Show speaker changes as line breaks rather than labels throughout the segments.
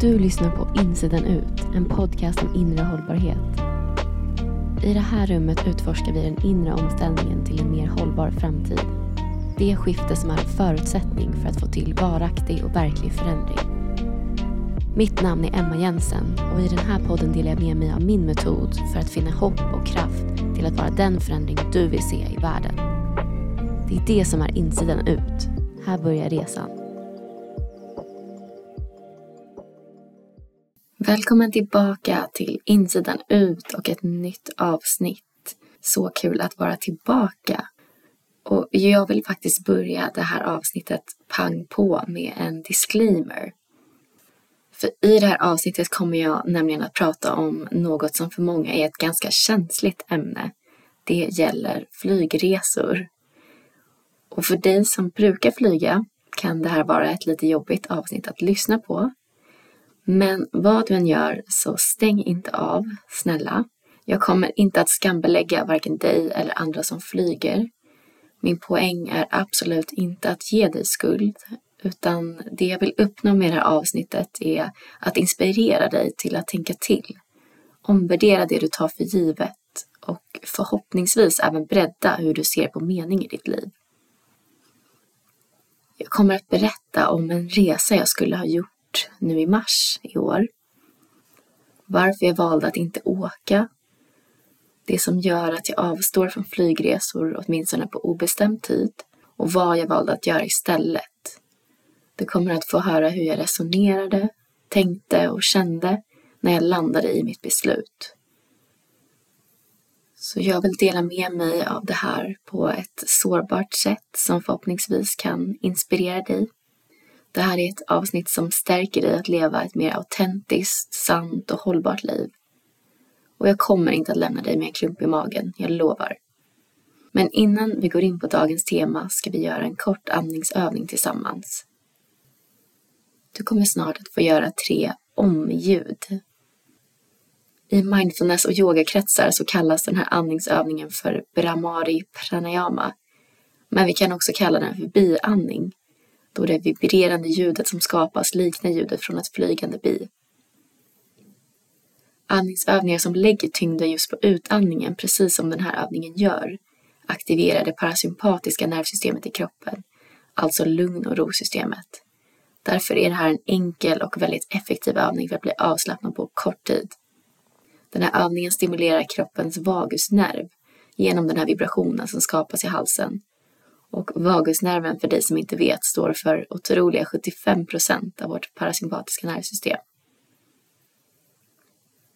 Du lyssnar på Insidan ut, en podcast om inre hållbarhet. I det här rummet utforskar vi den inre omställningen till en mer hållbar framtid. Det skifte som är en förutsättning för att få till varaktig och verklig förändring. Mitt namn är Emma Jensen och i den här podden delar jag med mig av min metod för att finna hopp och kraft till att vara den förändring du vill se i världen. Det är det som är insidan ut. Här börjar resan. Välkommen tillbaka till insidan ut och ett nytt avsnitt. Så kul att vara tillbaka. Och jag vill faktiskt börja det här avsnittet pang på med en disclaimer. För i det här avsnittet kommer jag nämligen att prata om något som för många är ett ganska känsligt ämne. Det gäller flygresor. Och för dig som brukar flyga kan det här vara ett lite jobbigt avsnitt att lyssna på. Men vad du än gör så stäng inte av, snälla. Jag kommer inte att skambelägga varken dig eller andra som flyger. Min poäng är absolut inte att ge dig skuld, utan det jag vill uppnå med det här avsnittet är att inspirera dig till att tänka till. Omvärdera det du tar för givet och förhoppningsvis även bredda hur du ser på mening i ditt liv. Jag kommer att berätta om en resa jag skulle ha gjort nu i mars i år. Varför jag valde att inte åka. Det som gör att jag avstår från flygresor åtminstone på obestämd tid och vad jag valde att göra istället. Du kommer att få höra hur jag resonerade, tänkte och kände när jag landade i mitt beslut. Så jag vill dela med mig av det här på ett sårbart sätt som förhoppningsvis kan inspirera dig det här är ett avsnitt som stärker dig att leva ett mer autentiskt, sant och hållbart liv. Och jag kommer inte att lämna dig med en klump i magen, jag lovar. Men innan vi går in på dagens tema ska vi göra en kort andningsövning tillsammans. Du kommer snart att få göra tre omljud. I mindfulness och yogakretsar så kallas den här andningsövningen för Brahmari pranayama. Men vi kan också kalla den för biandning då det vibrerande ljudet som skapas liknar ljudet från ett flygande bi. Andningsövningar som lägger tyngden just på utandningen, precis som den här övningen gör, aktiverar det parasympatiska nervsystemet i kroppen, alltså lugn och rosystemet. Därför är det här en enkel och väldigt effektiv övning för att bli avslappnad på kort tid. Den här övningen stimulerar kroppens vagusnerv genom den här vibrationen som skapas i halsen och vagusnerven, för dig som inte vet, står för otroliga 75 procent av vårt parasympatiska nervsystem.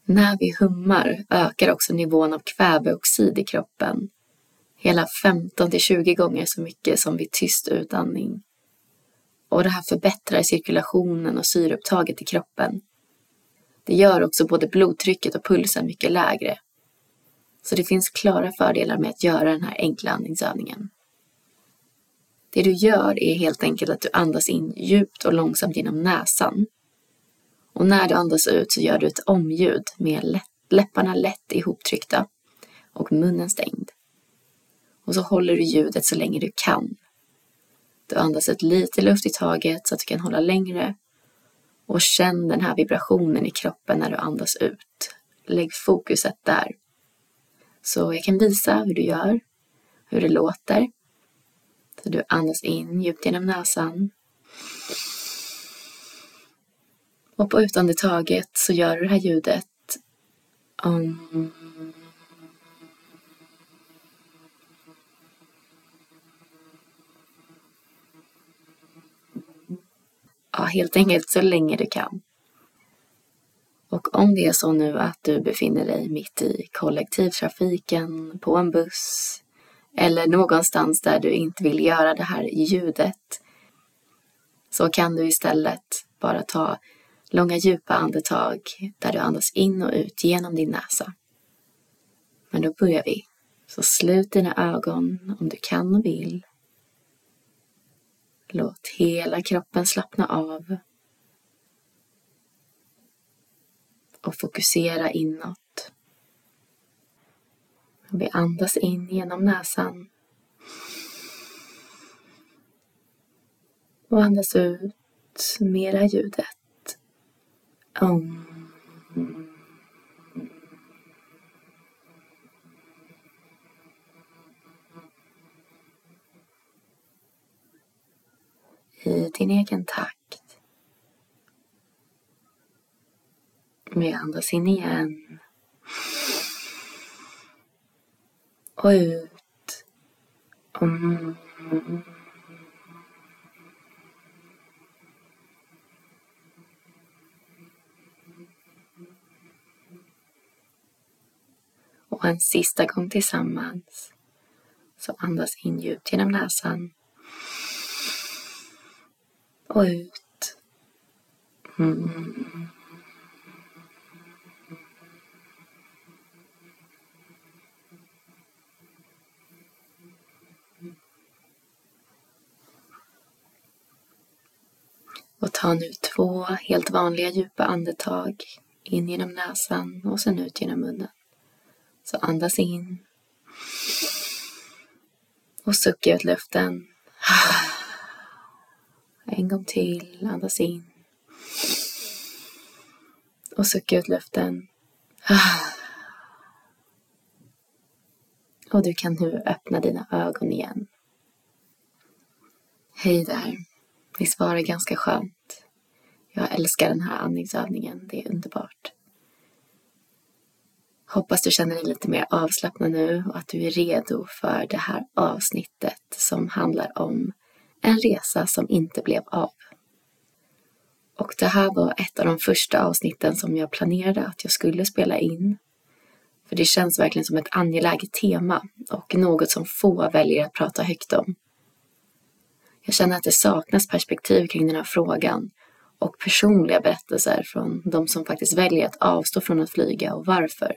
När vi hummar ökar också nivån av kväveoxid i kroppen. Hela 15 till 20 gånger så mycket som vid tyst utandning. Och det här förbättrar cirkulationen och syreupptaget i kroppen. Det gör också både blodtrycket och pulsen mycket lägre. Så det finns klara fördelar med att göra den här enkla andningsövningen. Det du gör är helt enkelt att du andas in djupt och långsamt genom näsan. Och när du andas ut så gör du ett omljud med lätt, läpparna lätt ihoptryckta och munnen stängd. Och så håller du ljudet så länge du kan. Du andas ut lite luft i taget så att du kan hålla längre. Och känn den här vibrationen i kroppen när du andas ut. Lägg fokuset där. Så jag kan visa hur du gör, hur det låter så du andas in djupt genom näsan. Och på utandetaget så gör du det här ljudet um, Ja, helt enkelt så länge du kan. Och om det är så nu att du befinner dig mitt i kollektivtrafiken, på en buss, eller någonstans där du inte vill göra det här ljudet så kan du istället bara ta långa djupa andetag där du andas in och ut genom din näsa. Men då börjar vi. Så slut dina ögon om du kan och vill. Låt hela kroppen slappna av. Och fokusera inåt. Vi andas in genom näsan. Och andas ut mera ljudet. Om. I din egen takt. Vi andas in igen. Och ut. Om. Och en sista gång tillsammans. Så andas in djupt genom näsan. Och ut. Mm. Och ta nu två helt vanliga djupa andetag in genom näsan och sen ut genom munnen. Så andas in. Och sucka ut luften. En gång till. Andas in. Och sucka ut luften. Och du kan nu öppna dina ögon igen. Hej där. Visst var det ganska skönt? Jag älskar den här andningsövningen. Det är underbart. Hoppas du känner dig lite mer avslappnad nu och att du är redo för det här avsnittet som handlar om en resa som inte blev av. Och det här var ett av de första avsnitten som jag planerade att jag skulle spela in. För det känns verkligen som ett angeläget tema och något som få väljer att prata högt om. Jag känner att det saknas perspektiv kring den här frågan och personliga berättelser från de som faktiskt väljer att avstå från att flyga och varför.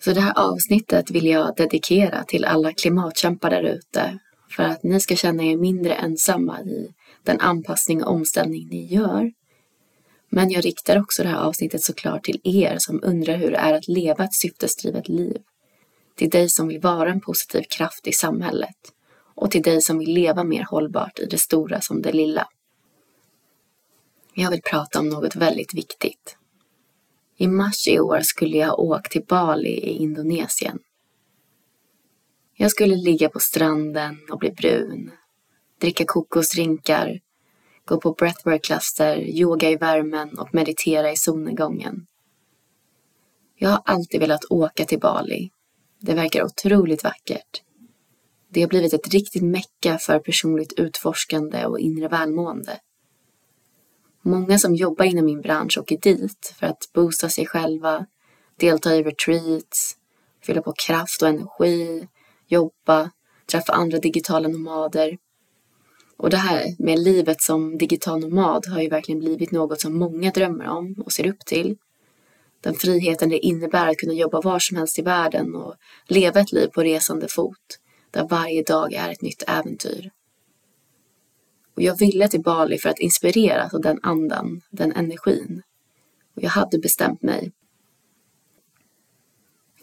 Så det här avsnittet vill jag dedikera till alla klimatkämpar där ute för att ni ska känna er mindre ensamma i den anpassning och omställning ni gör. Men jag riktar också det här avsnittet såklart till er som undrar hur det är att leva ett syftesdrivet liv. Till dig som vill vara en positiv kraft i samhället och till dig som vill leva mer hållbart i det stora som det lilla. Jag vill prata om något väldigt viktigt. I mars i år skulle jag åkt till Bali i Indonesien. Jag skulle ligga på stranden och bli brun, dricka kokosdrinkar, gå på breathwork-klasser, yoga i värmen och meditera i solnedgången. Jag har alltid velat åka till Bali. Det verkar otroligt vackert. Det har blivit ett riktigt mecka för personligt utforskande och inre välmående. Många som jobbar inom min bransch åker dit för att boosta sig själva, delta i retreats, fylla på kraft och energi, jobba, träffa andra digitala nomader. Och det här med livet som digital nomad har ju verkligen blivit något som många drömmer om och ser upp till. Den friheten det innebär att kunna jobba var som helst i världen och leva ett liv på resande fot, där varje dag är ett nytt äventyr. Och jag ville till Bali för att inspireras av den andan, den energin. Och jag hade bestämt mig.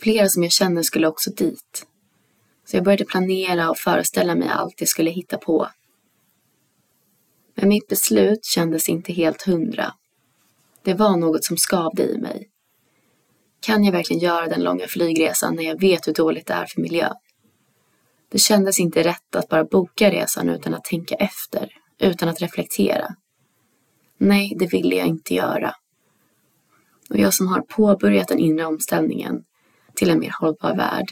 Flera som jag känner skulle också dit. Så jag började planera och föreställa mig allt jag skulle hitta på. Men mitt beslut kändes inte helt hundra. Det var något som skavde i mig. Kan jag verkligen göra den långa flygresan när jag vet hur dåligt det är för miljön? Det kändes inte rätt att bara boka resan utan att tänka efter, utan att reflektera. Nej, det ville jag inte göra. Och jag som har påbörjat den inre omställningen till en mer hållbar värld,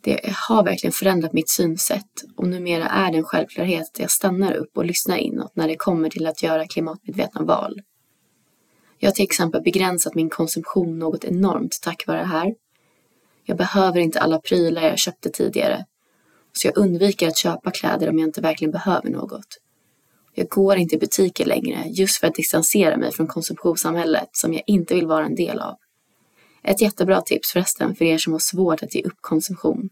det har verkligen förändrat mitt synsätt och numera är det en självklarhet att jag stannar upp och lyssnar inåt när det kommer till att göra klimatmedvetna val. Jag har till exempel begränsat min konsumtion något enormt tack vare det här. Jag behöver inte alla prylar jag köpte tidigare så jag undviker att köpa kläder om jag inte verkligen behöver något. Jag går inte i butiker längre just för att distansera mig från konsumtionssamhället som jag inte vill vara en del av. Ett jättebra tips förresten för er som har svårt att ge upp konsumtion.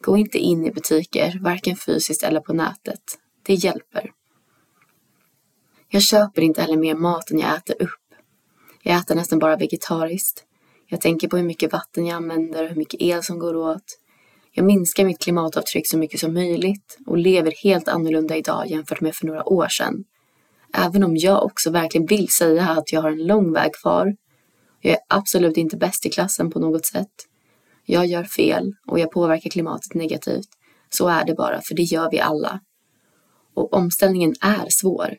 Gå inte in i butiker, varken fysiskt eller på nätet. Det hjälper. Jag köper inte heller mer mat än jag äter upp. Jag äter nästan bara vegetariskt. Jag tänker på hur mycket vatten jag använder och hur mycket el som går åt. Jag minskar mitt klimatavtryck så mycket som möjligt och lever helt annorlunda idag jämfört med för några år sedan. Även om jag också verkligen vill säga att jag har en lång väg kvar. Jag är absolut inte bäst i klassen på något sätt. Jag gör fel och jag påverkar klimatet negativt. Så är det bara, för det gör vi alla. Och omställningen är svår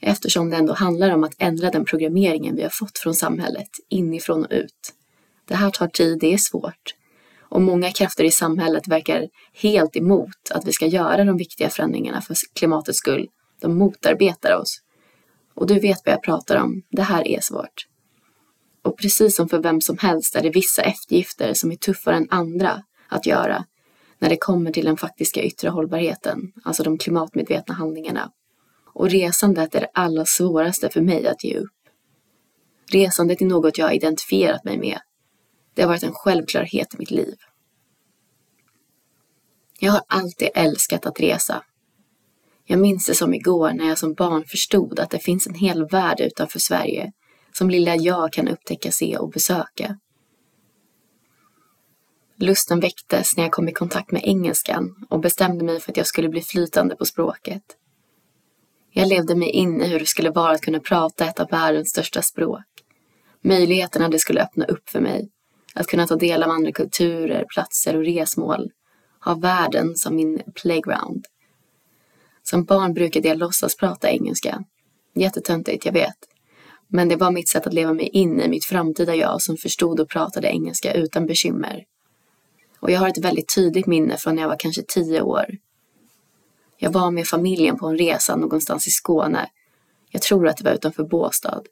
eftersom det ändå handlar om att ändra den programmeringen vi har fått från samhället inifrån och ut. Det här tar tid, det är svårt. Och många krafter i samhället verkar helt emot att vi ska göra de viktiga förändringarna för klimatets skull. De motarbetar oss. Och du vet vad jag pratar om, det här är svårt. Och precis som för vem som helst är det vissa eftergifter som är tuffare än andra att göra när det kommer till den faktiska yttre hållbarheten, alltså de klimatmedvetna handlingarna. Och resandet är det allra svåraste för mig att ge upp. Resandet är något jag har identifierat mig med. Det har varit en självklarhet i mitt liv. Jag har alltid älskat att resa. Jag minns det som igår när jag som barn förstod att det finns en hel värld utanför Sverige som lilla jag kan upptäcka, se och besöka. Lusten väcktes när jag kom i kontakt med engelskan och bestämde mig för att jag skulle bli flytande på språket. Jag levde mig in i hur det skulle vara att kunna prata ett av världens största språk. Möjligheterna det skulle öppna upp för mig. Att kunna ta del av andra kulturer, platser och resmål. Ha världen som min playground. Som barn brukade jag låtsas prata engelska. Jättetöntigt, jag vet. Men det var mitt sätt att leva mig in i mitt framtida jag som förstod och pratade engelska utan bekymmer. Och jag har ett väldigt tydligt minne från när jag var kanske tio år. Jag var med familjen på en resa någonstans i Skåne. Jag tror att det var utanför Båstad.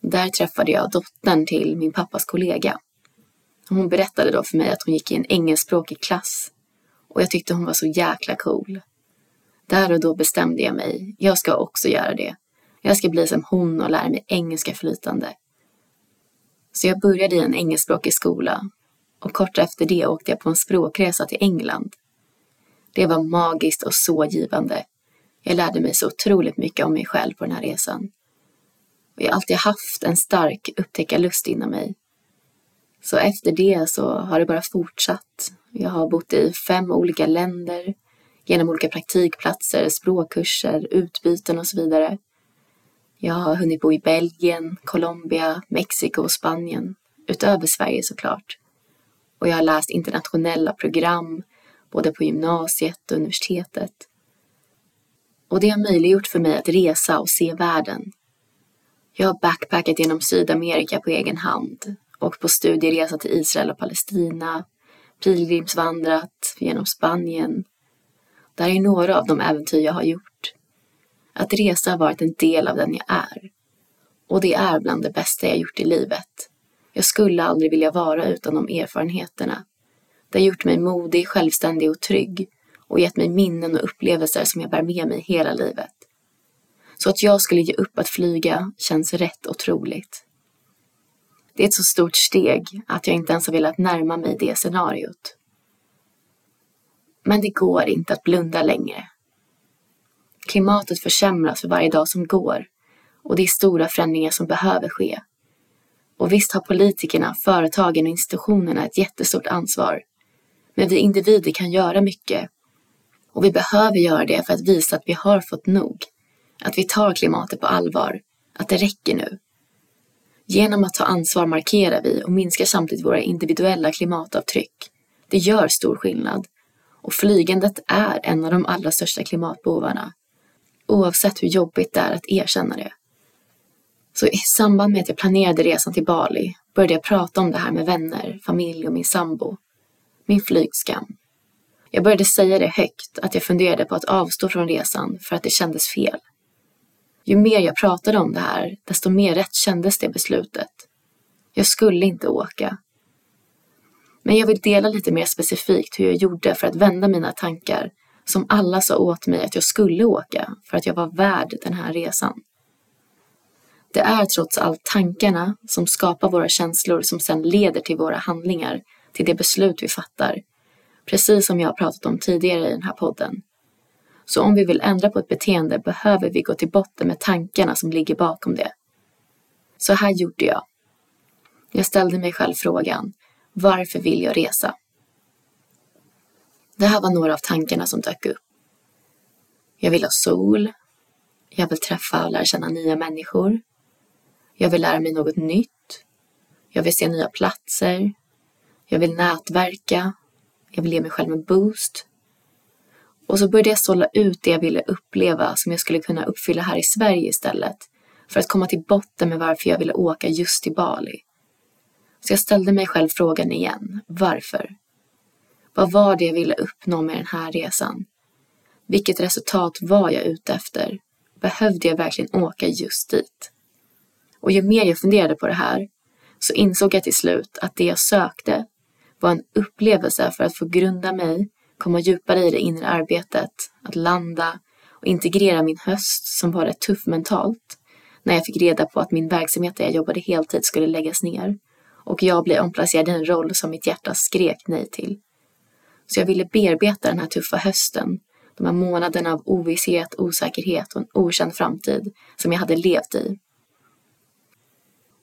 Där träffade jag dottern till min pappas kollega. Hon berättade då för mig att hon gick i en engelskspråkig klass och jag tyckte hon var så jäkla cool. Där och då bestämde jag mig, jag ska också göra det. Jag ska bli som hon och lära mig engelska flytande. Så jag började i en engelskspråkig skola och kort efter det åkte jag på en språkresa till England. Det var magiskt och så givande. Jag lärde mig så otroligt mycket om mig själv på den här resan. Och jag har alltid haft en stark upptäckarlust inom mig. Så efter det så har det bara fortsatt. Jag har bott i fem olika länder, genom olika praktikplatser, språkkurser, utbyten och så vidare. Jag har hunnit bo i Belgien, Colombia, Mexiko och Spanien, utöver Sverige såklart. Och jag har läst internationella program, både på gymnasiet och universitetet. Och det har möjliggjort för mig att resa och se världen. Jag har backpackat genom Sydamerika på egen hand, åkt på studieresa till Israel och Palestina, pilgrimsvandrat genom Spanien. Det här är några av de äventyr jag har gjort. Att resa har varit en del av den jag är. Och det är bland det bästa jag gjort i livet. Jag skulle aldrig vilja vara utan de erfarenheterna. Det har gjort mig modig, självständig och trygg och gett mig minnen och upplevelser som jag bär med mig hela livet. Så att jag skulle ge upp att flyga känns rätt otroligt. Det är ett så stort steg att jag inte ens har velat närma mig det scenariot. Men det går inte att blunda längre. Klimatet försämras för varje dag som går och det är stora förändringar som behöver ske. Och visst har politikerna, företagen och institutionerna ett jättestort ansvar. Men vi individer kan göra mycket. Och vi behöver göra det för att visa att vi har fått nog. Att vi tar klimatet på allvar. Att det räcker nu. Genom att ta ansvar markerar vi och minskar samtidigt våra individuella klimatavtryck. Det gör stor skillnad. Och flygandet är en av de allra största klimatbovarna. Oavsett hur jobbigt det är att erkänna det. Så i samband med att jag planerade resan till Bali började jag prata om det här med vänner, familj och min sambo. Min flygskam. Jag började säga det högt att jag funderade på att avstå från resan för att det kändes fel. Ju mer jag pratade om det här, desto mer rätt kändes det beslutet. Jag skulle inte åka. Men jag vill dela lite mer specifikt hur jag gjorde för att vända mina tankar som alla sa åt mig att jag skulle åka för att jag var värd den här resan. Det är trots allt tankarna som skapar våra känslor som sedan leder till våra handlingar, till det beslut vi fattar. Precis som jag har pratat om tidigare i den här podden. Så om vi vill ändra på ett beteende behöver vi gå till botten med tankarna som ligger bakom det. Så här gjorde jag. Jag ställde mig själv frågan, varför vill jag resa? Det här var några av tankarna som dök upp. Jag vill ha sol. Jag vill träffa och lära känna nya människor. Jag vill lära mig något nytt. Jag vill se nya platser. Jag vill nätverka. Jag vill ge mig själv en boost. Och så började jag sålla ut det jag ville uppleva som jag skulle kunna uppfylla här i Sverige istället. För att komma till botten med varför jag ville åka just till Bali. Så jag ställde mig själv frågan igen. Varför? Vad var det jag ville uppnå med den här resan? Vilket resultat var jag ute efter? Behövde jag verkligen åka just dit? Och ju mer jag funderade på det här så insåg jag till slut att det jag sökte var en upplevelse för att få grunda mig, komma djupare i det inre arbetet, att landa och integrera min höst som var rätt tuff mentalt när jag fick reda på att min verksamhet där jag jobbade heltid skulle läggas ner och jag blev omplacerad i en roll som mitt hjärta skrek nej till. Så jag ville bearbeta den här tuffa hösten, de här månaderna av ovisshet, osäkerhet och en okänd framtid som jag hade levt i.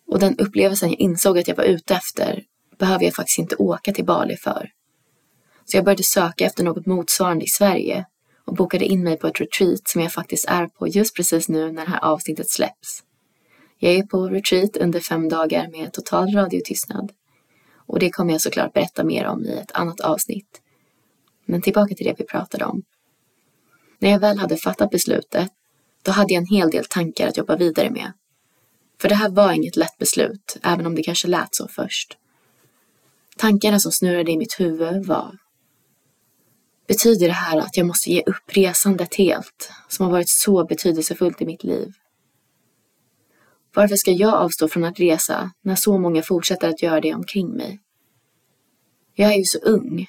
Och den upplevelsen jag insåg att jag var ute efter behöver jag faktiskt inte åka till Bali för. Så jag började söka efter något motsvarande i Sverige och bokade in mig på ett retreat som jag faktiskt är på just precis nu när det här avsnittet släpps. Jag är på retreat under fem dagar med total radiotystnad. Och det kommer jag såklart berätta mer om i ett annat avsnitt. Men tillbaka till det vi pratade om. När jag väl hade fattat beslutet, då hade jag en hel del tankar att jobba vidare med. För det här var inget lätt beslut, även om det kanske lät så först. Tankarna som snurrade i mitt huvud var Betyder det här att jag måste ge upp resandet helt, som har varit så betydelsefullt i mitt liv? Varför ska jag avstå från att resa när så många fortsätter att göra det omkring mig? Jag är ju så ung.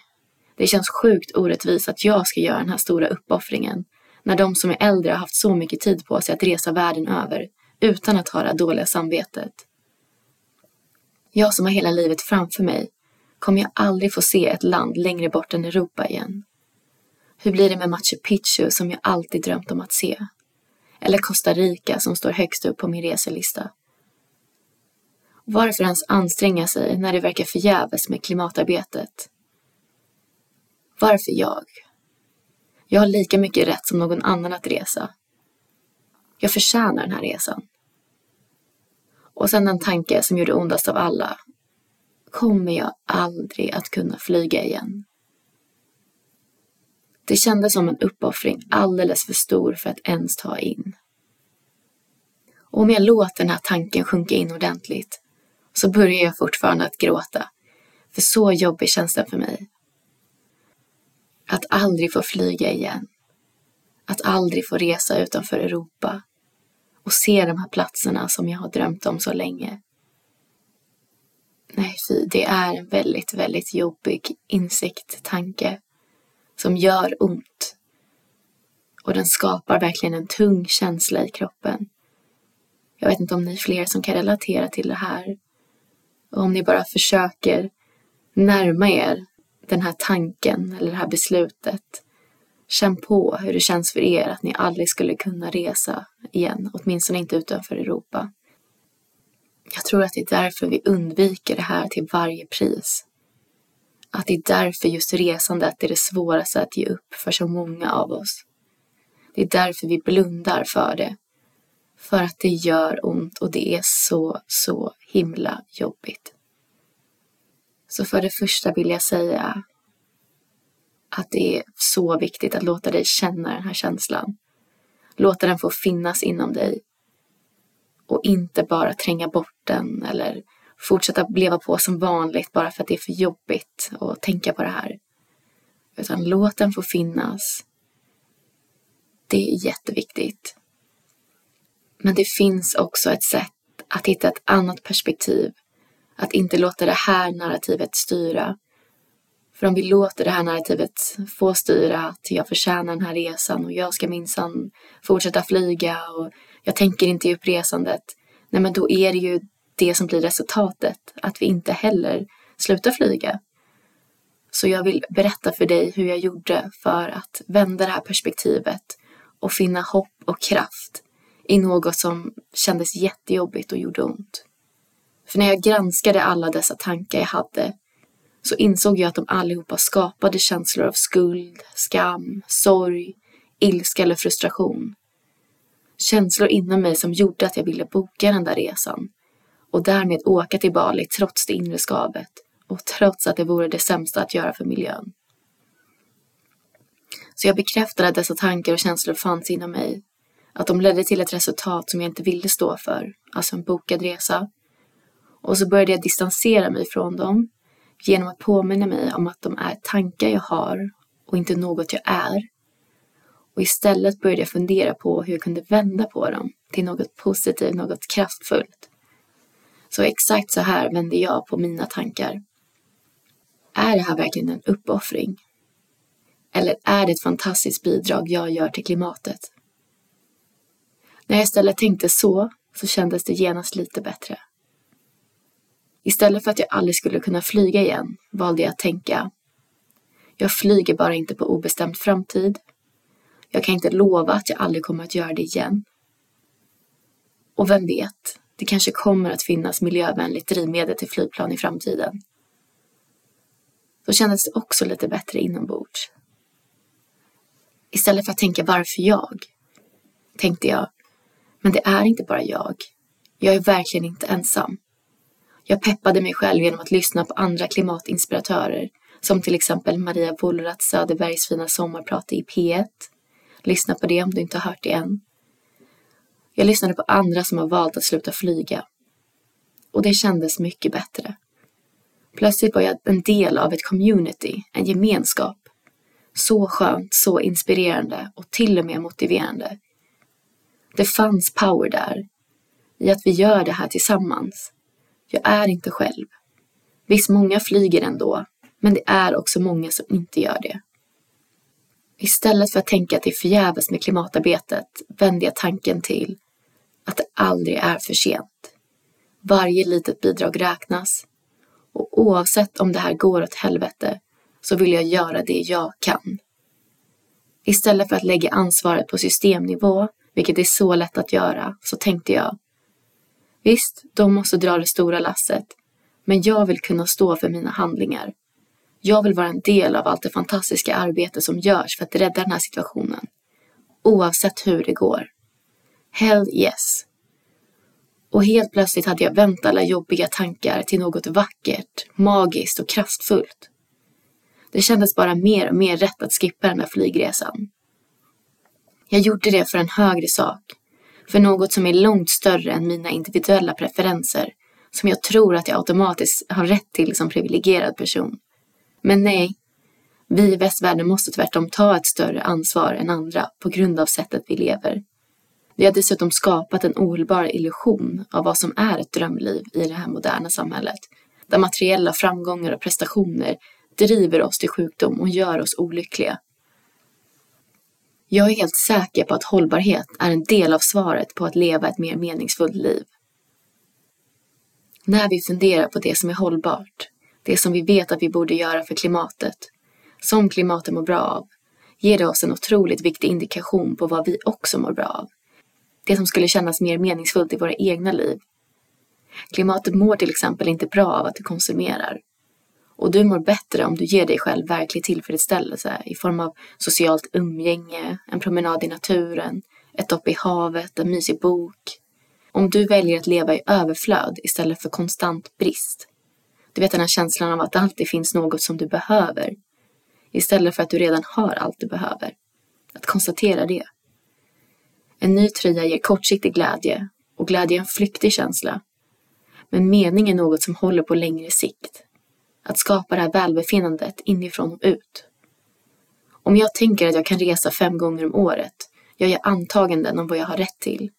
Det känns sjukt orättvist att jag ska göra den här stora uppoffringen när de som är äldre har haft så mycket tid på sig att resa världen över utan att ha det dåliga samvetet. Jag som har hela livet framför mig kommer jag aldrig få se ett land längre bort än Europa igen. Hur blir det med Machu Picchu som jag alltid drömt om att se? Eller Costa Rica som står högst upp på min reselista. Varför ens anstränga sig när det verkar förgäves med klimatarbetet? Varför jag? Jag har lika mycket rätt som någon annan att resa. Jag förtjänar den här resan. Och sen en tanke som gjorde ondast av alla. Kommer jag aldrig att kunna flyga igen? Det kändes som en uppoffring alldeles för stor för att ens ta in. Och om jag låter den här tanken sjunka in ordentligt så börjar jag fortfarande att gråta. För så jobbig känns den för mig. Att aldrig få flyga igen. Att aldrig få resa utanför Europa och se de här platserna som jag har drömt om så länge. Nej, fy, det är en väldigt, väldigt jobbig insikt, tanke som gör ont. Och den skapar verkligen en tung känsla i kroppen. Jag vet inte om ni är fler som kan relatera till det här. Och om ni bara försöker närma er den här tanken eller det här beslutet. Känn på hur det känns för er att ni aldrig skulle kunna resa igen, åtminstone inte utanför Europa. Jag tror att det är därför vi undviker det här till varje pris att det är därför just resandet är det svåraste att ge upp för så många av oss. Det är därför vi blundar för det. För att det gör ont och det är så, så himla jobbigt. Så för det första vill jag säga att det är så viktigt att låta dig känna den här känslan. Låta den få finnas inom dig. Och inte bara tränga bort den eller fortsätta leva på som vanligt bara för att det är för jobbigt att tänka på det här. Utan låt den få finnas. Det är jätteviktigt. Men det finns också ett sätt att hitta ett annat perspektiv. Att inte låta det här narrativet styra. För om vi låter det här narrativet få styra att jag förtjänar den här resan och jag ska minsann fortsätta flyga och jag tänker inte ge upp resandet. Nej men då är det ju det som blir resultatet, att vi inte heller slutar flyga. Så jag vill berätta för dig hur jag gjorde för att vända det här perspektivet och finna hopp och kraft i något som kändes jättejobbigt och gjorde ont. För när jag granskade alla dessa tankar jag hade så insåg jag att de allihopa skapade känslor av skuld, skam, sorg, ilska eller frustration. Känslor inom mig som gjorde att jag ville boka den där resan och därmed åka till Bali trots det inre skavet och trots att det vore det sämsta att göra för miljön. Så jag bekräftade att dessa tankar och känslor fanns inom mig, att de ledde till ett resultat som jag inte ville stå för, alltså en bokad resa. Och så började jag distansera mig från dem genom att påminna mig om att de är tankar jag har och inte något jag är. Och istället började jag fundera på hur jag kunde vända på dem till något positivt, något kraftfullt. Så exakt så här vände jag på mina tankar. Är det här verkligen en uppoffring? Eller är det ett fantastiskt bidrag jag gör till klimatet? När jag istället tänkte så, så kändes det genast lite bättre. Istället för att jag aldrig skulle kunna flyga igen valde jag att tänka jag flyger bara inte på obestämd framtid. Jag kan inte lova att jag aldrig kommer att göra det igen. Och vem vet, det kanske kommer att finnas miljövänligt drivmedel till flygplan i framtiden. Då kändes det också lite bättre inombords. Istället för att tänka varför jag, tänkte jag, men det är inte bara jag. Jag är verkligen inte ensam. Jag peppade mig själv genom att lyssna på andra klimatinspiratörer som till exempel Maria Wollratz Söderbergs fina sommarprat i P1. Lyssna på det om du inte har hört det än. Jag lyssnade på andra som har valt att sluta flyga. Och det kändes mycket bättre. Plötsligt var jag en del av ett community, en gemenskap. Så skönt, så inspirerande och till och med motiverande. Det fanns power där, i att vi gör det här tillsammans. Jag är inte själv. Visst, många flyger ändå, men det är också många som inte gör det. Istället för att tänka att det är förgäves med klimatarbetet vände jag tanken till att det aldrig är för sent. Varje litet bidrag räknas och oavsett om det här går åt helvete så vill jag göra det jag kan. Istället för att lägga ansvaret på systemnivå, vilket är så lätt att göra, så tänkte jag Visst, de måste dra det stora lasset, men jag vill kunna stå för mina handlingar. Jag vill vara en del av allt det fantastiska arbete som görs för att rädda den här situationen. Oavsett hur det går. Hell yes. Och helt plötsligt hade jag vänt alla jobbiga tankar till något vackert, magiskt och kraftfullt. Det kändes bara mer och mer rätt att skippa den där flygresan. Jag gjorde det för en högre sak. För något som är långt större än mina individuella preferenser. Som jag tror att jag automatiskt har rätt till som privilegierad person. Men nej, vi i västvärlden måste tvärtom ta ett större ansvar än andra på grund av sättet vi lever. Vi har dessutom skapat en ohållbar illusion av vad som är ett drömliv i det här moderna samhället, där materiella framgångar och prestationer driver oss till sjukdom och gör oss olyckliga. Jag är helt säker på att hållbarhet är en del av svaret på att leva ett mer meningsfullt liv. När vi funderar på det som är hållbart det som vi vet att vi borde göra för klimatet, som klimatet mår bra av, ger det oss en otroligt viktig indikation på vad vi också mår bra av. Det som skulle kännas mer meningsfullt i våra egna liv. Klimatet mår till exempel inte bra av att du konsumerar. Och du mår bättre om du ger dig själv verklig tillfredsställelse i form av socialt umgänge, en promenad i naturen, ett dopp i havet, en mysig bok. Om du väljer att leva i överflöd istället för konstant brist du vet den här känslan av att det alltid finns något som du behöver. Istället för att du redan har allt du behöver. Att konstatera det. En ny tröja ger kortsiktig glädje och glädje är en flyktig känsla. Men mening är något som håller på längre sikt. Att skapa det här välbefinnandet inifrån och ut. Om jag tänker att jag kan resa fem gånger om året gör jag antaganden om vad jag har rätt till.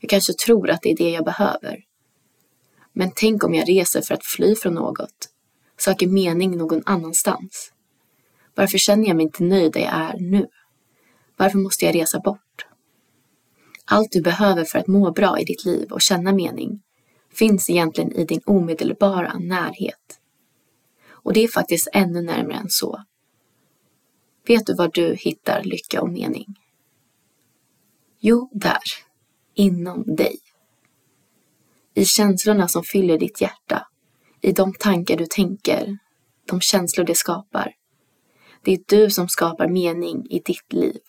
Jag kanske tror att det är det jag behöver. Men tänk om jag reser för att fly från något, söker mening någon annanstans. Varför känner jag mig inte nöjd där jag är nu? Varför måste jag resa bort? Allt du behöver för att må bra i ditt liv och känna mening finns egentligen i din omedelbara närhet. Och det är faktiskt ännu närmare än så. Vet du var du hittar lycka och mening? Jo, där. Inom dig i känslorna som fyller ditt hjärta, i de tankar du tänker, de känslor det skapar. Det är du som skapar mening i ditt liv.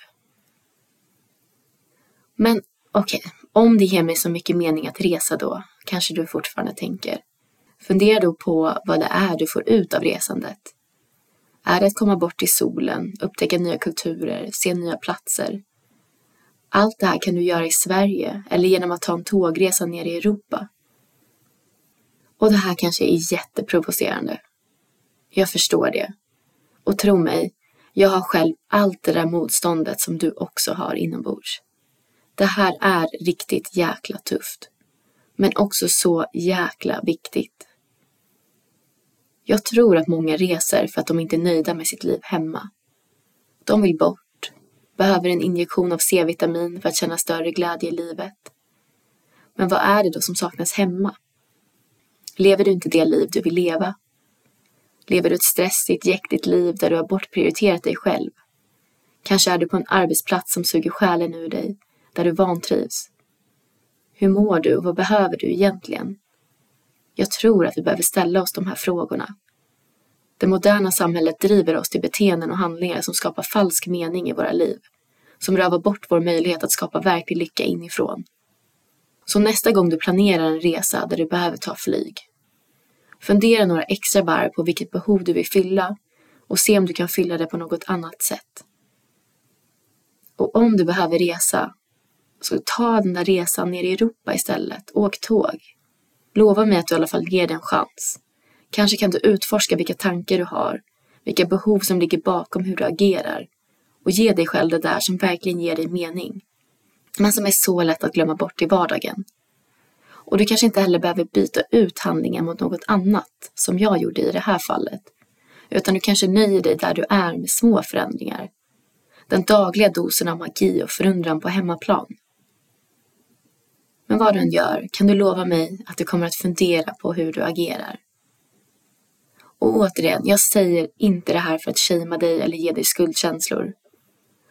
Men Okej, okay, om det ger mig så mycket mening att resa då, kanske du fortfarande tänker. Fundera då på vad det är du får ut av resandet. Är det att komma bort till solen, upptäcka nya kulturer, se nya platser? Allt det här kan du göra i Sverige eller genom att ta en tågresa ner i Europa. Och det här kanske är jätteprovocerande. Jag förstår det. Och tro mig, jag har själv allt det där motståndet som du också har inombords. Det här är riktigt jäkla tufft. Men också så jäkla viktigt. Jag tror att många reser för att de inte är nöjda med sitt liv hemma. De vill bort, behöver en injektion av C-vitamin för att känna större glädje i livet. Men vad är det då som saknas hemma? Lever du inte det liv du vill leva? Lever du ett stressigt, jäktigt liv där du har bortprioriterat dig själv? Kanske är du på en arbetsplats som suger själen ur dig, där du vantrivs. Hur mår du och vad behöver du egentligen? Jag tror att vi behöver ställa oss de här frågorna. Det moderna samhället driver oss till beteenden och handlingar som skapar falsk mening i våra liv, som rövar bort vår möjlighet att skapa verklig lycka inifrån. Så nästa gång du planerar en resa där du behöver ta flyg, fundera några extra varv på vilket behov du vill fylla och se om du kan fylla det på något annat sätt. Och om du behöver resa, så ta den där resan ner i Europa istället. Åk tåg. Lova mig att du i alla fall ger det en chans. Kanske kan du utforska vilka tankar du har, vilka behov som ligger bakom hur du agerar och ge dig själv det där som verkligen ger dig mening. Men som är så lätt att glömma bort i vardagen. Och du kanske inte heller behöver byta ut handlingen mot något annat, som jag gjorde i det här fallet. Utan du kanske nöjer dig där du är med små förändringar. Den dagliga dosen av magi och förundran på hemmaplan. Men vad du än gör kan du lova mig att du kommer att fundera på hur du agerar. Och återigen, jag säger inte det här för att shamea dig eller ge dig skuldkänslor.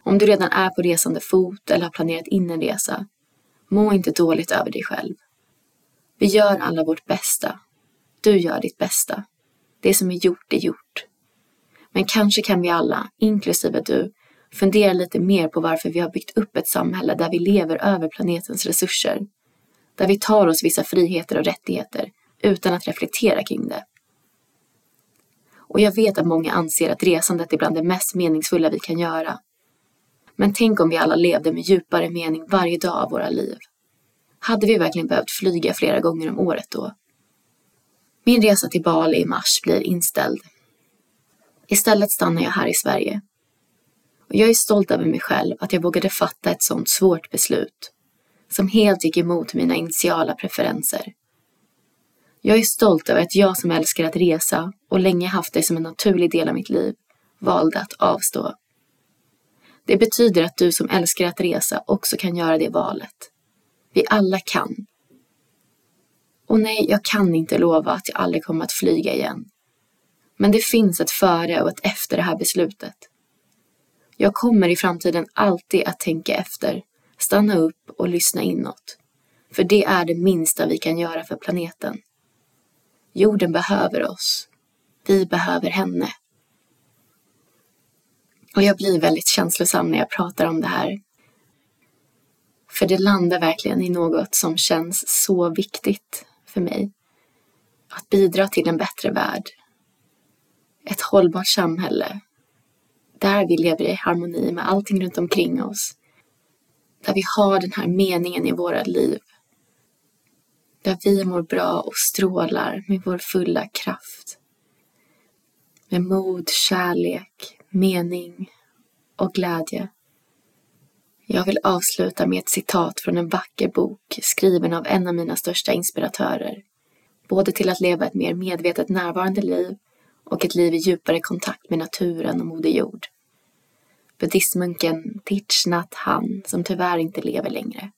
Om du redan är på resande fot eller har planerat in en resa, må inte dåligt över dig själv. Vi gör alla vårt bästa. Du gör ditt bästa. Det som är gjort är gjort. Men kanske kan vi alla, inklusive du, fundera lite mer på varför vi har byggt upp ett samhälle där vi lever över planetens resurser där vi tar oss vissa friheter och rättigheter utan att reflektera kring det. Och jag vet att många anser att resandet är bland det mest meningsfulla vi kan göra. Men tänk om vi alla levde med djupare mening varje dag av våra liv. Hade vi verkligen behövt flyga flera gånger om året då? Min resa till Bali i mars blir inställd. Istället stannar jag här i Sverige. Och jag är stolt över mig själv att jag vågade fatta ett sådant svårt beslut som helt gick emot mina initiala preferenser. Jag är stolt över att jag som älskar att resa och länge haft det som en naturlig del av mitt liv valde att avstå. Det betyder att du som älskar att resa också kan göra det valet. Vi alla kan. Och nej, jag kan inte lova att jag aldrig kommer att flyga igen. Men det finns ett före och ett efter det här beslutet. Jag kommer i framtiden alltid att tänka efter stanna upp och lyssna inåt. För det är det minsta vi kan göra för planeten. Jorden behöver oss. Vi behöver henne. Och jag blir väldigt känslosam när jag pratar om det här. För det landar verkligen i något som känns så viktigt för mig. Att bidra till en bättre värld. Ett hållbart samhälle. Där vi lever i harmoni med allting runt omkring oss där vi har den här meningen i våra liv. Där vi mår bra och strålar med vår fulla kraft. Med mod, kärlek, mening och glädje. Jag vill avsluta med ett citat från en vacker bok skriven av en av mina största inspiratörer. Både till att leva ett mer medvetet närvarande liv och ett liv i djupare kontakt med naturen och Moder Jord buddhistmunken Thich Nhat Hanh som tyvärr inte lever längre.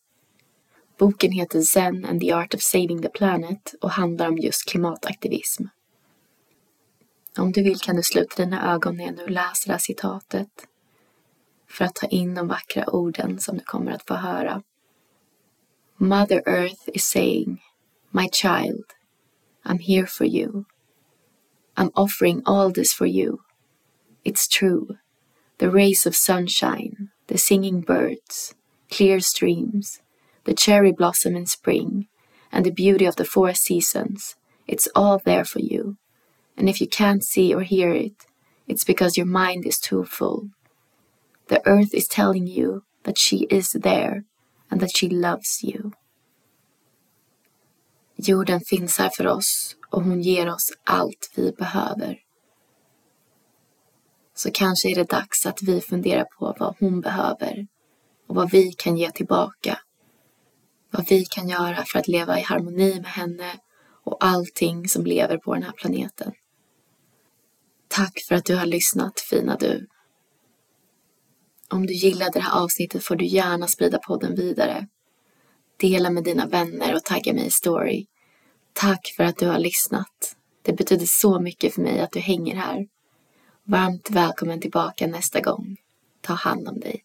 Boken heter Zen and the Art of Saving the Planet och handlar om just klimataktivism. Om du vill kan du sluta dina ögon när jag nu läser det här citatet för att ta in de vackra orden som du kommer att få höra. Mother Earth is saying, My child, I'm here for you. I'm offering all this for you. It's true. The rays of sunshine, the singing birds, clear streams, the cherry blossom in spring, and the beauty of the four seasons. It's all there for you. And if you can't see or hear it, it's because your mind is too full. The earth is telling you that she is there and that she loves you. Jorden finns här för oss och hon ger oss allt vi behöver. Så kanske är det dags att vi funderar på vad hon behöver och vad vi kan ge tillbaka. Vad vi kan göra för att leva i harmoni med henne och allting som lever på den här planeten. Tack för att du har lyssnat, fina du. Om du gillade det här avsnittet får du gärna sprida podden vidare. Dela med dina vänner och tagga mig i story. Tack för att du har lyssnat. Det betyder så mycket för mig att du hänger här. Varmt välkommen tillbaka nästa gång. Ta hand om dig.